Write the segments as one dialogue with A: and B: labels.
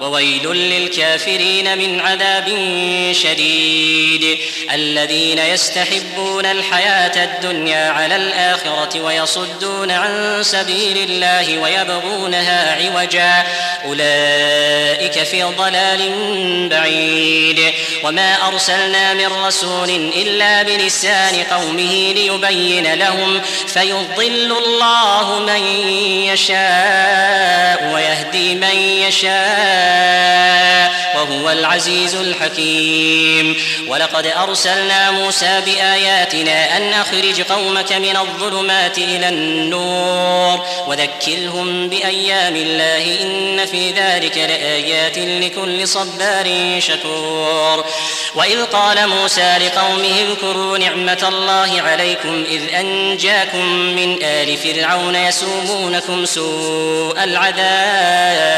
A: وويل للكافرين من عذاب شديد. الذين يستحبون الحياة الدنيا على الآخرة ويصدون عن سبيل الله ويبغونها عوجا. أولئك في ضلال بعيد. وما أرسلنا من رسول إلا بلسان قومه ليبين لهم فيضل الله من يشاء ويهدي من يشاء. وهو العزيز الحكيم. ولقد أرسلنا موسى بآياتنا أن أخرج قومك من الظلمات إلى النور وذكرهم بأيام الله إن في ذلك لآيات لكل صبار شكور. وإذ قال موسى لقومه اذكروا نعمة الله عليكم إذ أنجاكم من آل فرعون يسومونكم سوء العذاب.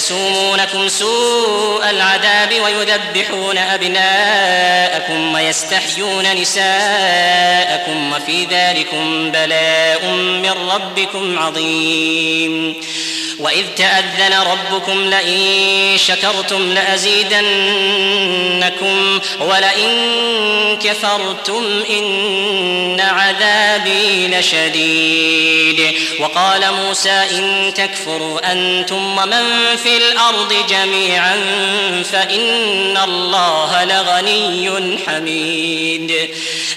A: يسومونكم سوء العذاب ويذبحون أبناءكم ويستحيون نساءكم وفي ذلكم بلاء من ربكم عظيم. وإذ تأذن ربكم لئن شكرتم لأزيدنكم ولئن كفرتم إن عذابي لشديد. وقال موسى إن تكفروا أنتم ومن في الأرض جميعا فإن الله لغني حميد.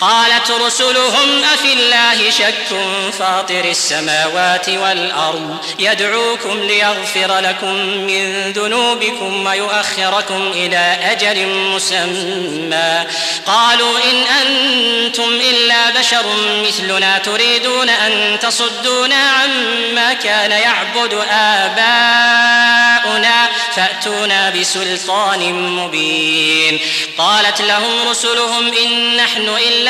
A: قالت رسلهم أفي الله شك فاطر السماوات والأرض يدعوكم ليغفر لكم من ذنوبكم ويؤخركم إلى أجل مسمى. قالوا إن أنتم إلا بشر مثلنا تريدون أن تصدونا عما كان يعبد آباؤنا فأتونا بسلطان مبين. قالت لهم رسلهم إن نحن إلا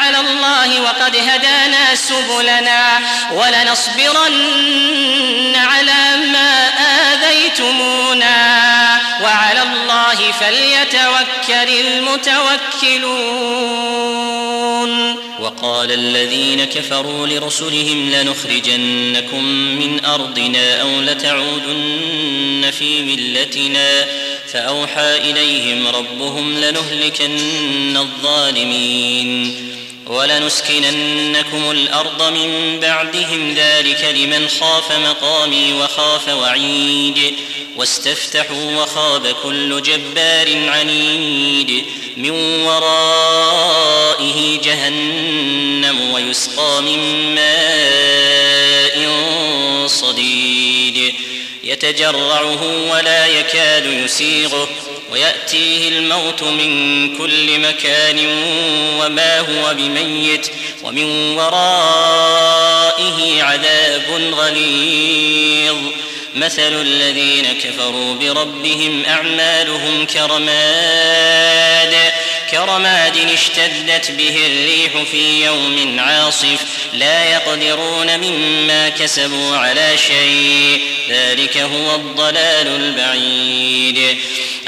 A: وقد هدانا سبلنا ولنصبرن على ما آذيتمونا. وعلى الله فليتوكل المتوكلون.
B: وقال الذين كفروا لرسلهم لنخرجنكم من أرضنا أو لتعودن في ملتنا. فأوحى إليهم ربهم لنهلكن الظالمين. ولنسكننكم الأرض من بعدهم ذلك لمن خاف مقامي وخاف وعيد واستفتحوا وخاب كل جبار عنيد من ورائه جهنم ويسقى من ماء صديد. يتجرعه ولا يكاد يسيغه. ويأتيه الموت من كل مكان وما هو بميت ومن ورائه عذاب غليظ. مثل الذين كفروا بربهم أعمالهم كرماد. كرماد اشتدت به الريح في يوم عاصف. لا يقدرون مما كسبوا على شيء. ذلك هو الضلال البعيد.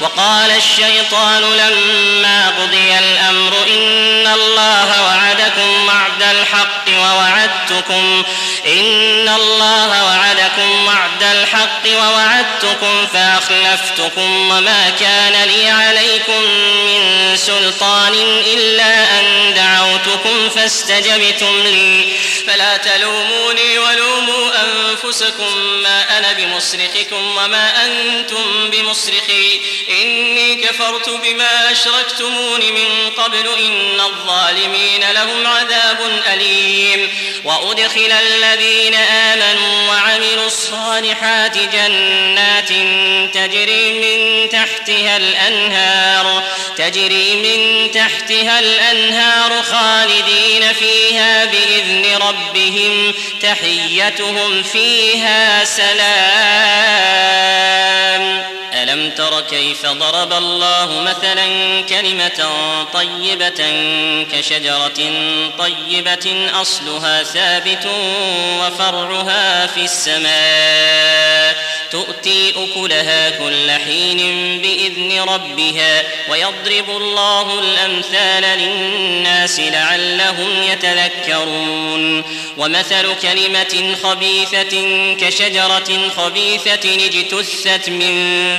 A: وقال الشيطان لما قضي الأمر إن الله وعدكم وعد الحق ووعدتكم إن الله وعدكم وعد الحق ووعدتكم فأخلفتكم وما كان لي عليكم من سلطان إلا أن دعوتكم فاستجبتم لي فلا تلوموني ولوموا أنفسكم ما أنا بمصرخكم وما أنتم بمصرخي. إني كفرت بما أشركتمون من قبل. إن الظالمين لهم عذاب أليم. وأدخل الذين آمنوا وعملوا الصالحات جنات تجري من تحتها الأنهار تجري من تحتها الأنهار خالدين فيها بإذن ربهم تحيتهم فيها سلام. ألم تر كيف ضرب الله مثلا كلمة طيبة كشجرة طيبة أصلها ثابت وفرعها في السماء تؤتي أكلها كل حين بإذن ربها ويضرب الله الأمثال للناس لعلهم يتذكرون ومثل كلمة خبيثة كشجرة خبيثة اجتثت من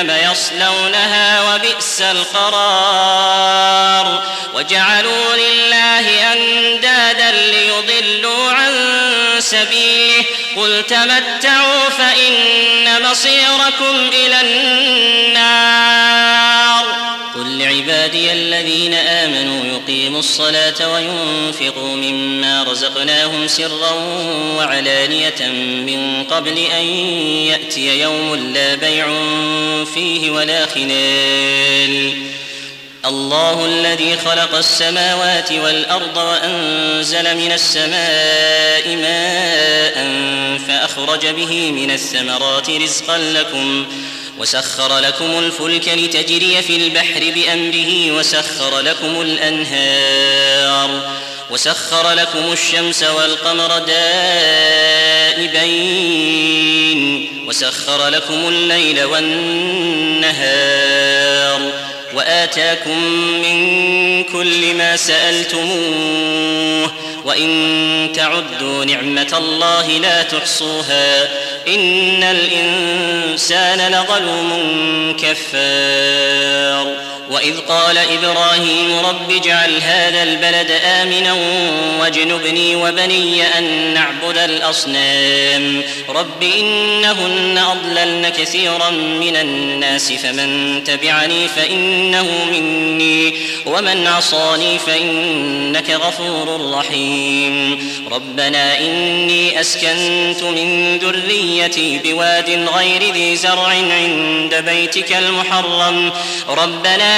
A: يصلونها وبئس القرار. وجعلوا لله أندادا ليضلوا عن سبيله. قل تمتعوا فإن مصيركم إلى النار. قل لعبادي الذين آمنوا يقيموا الصلاة وينفقوا مما رزقناهم سرا وعلانية من قبل أن يأتي يوم لا بيع فيه ولا خلال. الله الذي خلق السماوات والأرض وأنزل من السماء ماء فأخرج به من الثمرات رزقا لكم وسخر لكم الفلك لتجري في البحر بأمره وسخر لكم الأنهار وسخر لكم الشمس والقمر دائبين وسخر لكم الليل والنهار وآتاكم من كل ما سألتموه وإن تعدوا نعمة الله لا تحصوها إن الإنسان لظلوم كفار وإذ قال إبراهيم رب اجعل هذا البلد آمنا واجنبني وبني أن نعبد الأصنام. رب إنهن أضللن كثيرا من الناس فمن تبعني فإنه مني ومن عصاني فإنك غفور رحيم. ربنا إني أسكنت من ذريتي بواد غير ذي زرع عند بيتك المحرم. ربنا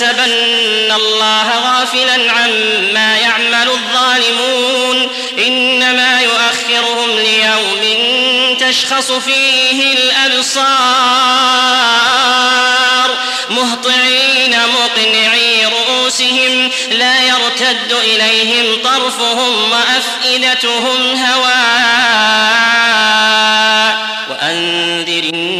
A: تحسبن الله غافلا عما يعمل الظالمون. إنما يؤخرهم ليوم تشخص فيه الأبصار. مهطعين مقنعي رؤوسهم لا يرتد إليهم طرفهم وأفئدتهم هواء. وأنذر الناس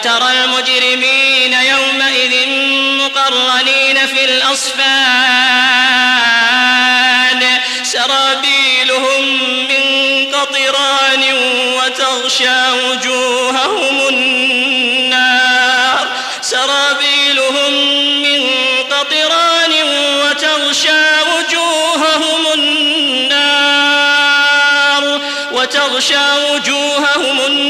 A: وترى المجرمين يومئذ مقرنين في الأصفاد. سرابيلهم من قطران وتغشى وجوههم النار. سرابيلهم من قطران وتغشى وجوههم النار. وتغشى وجوههم النار.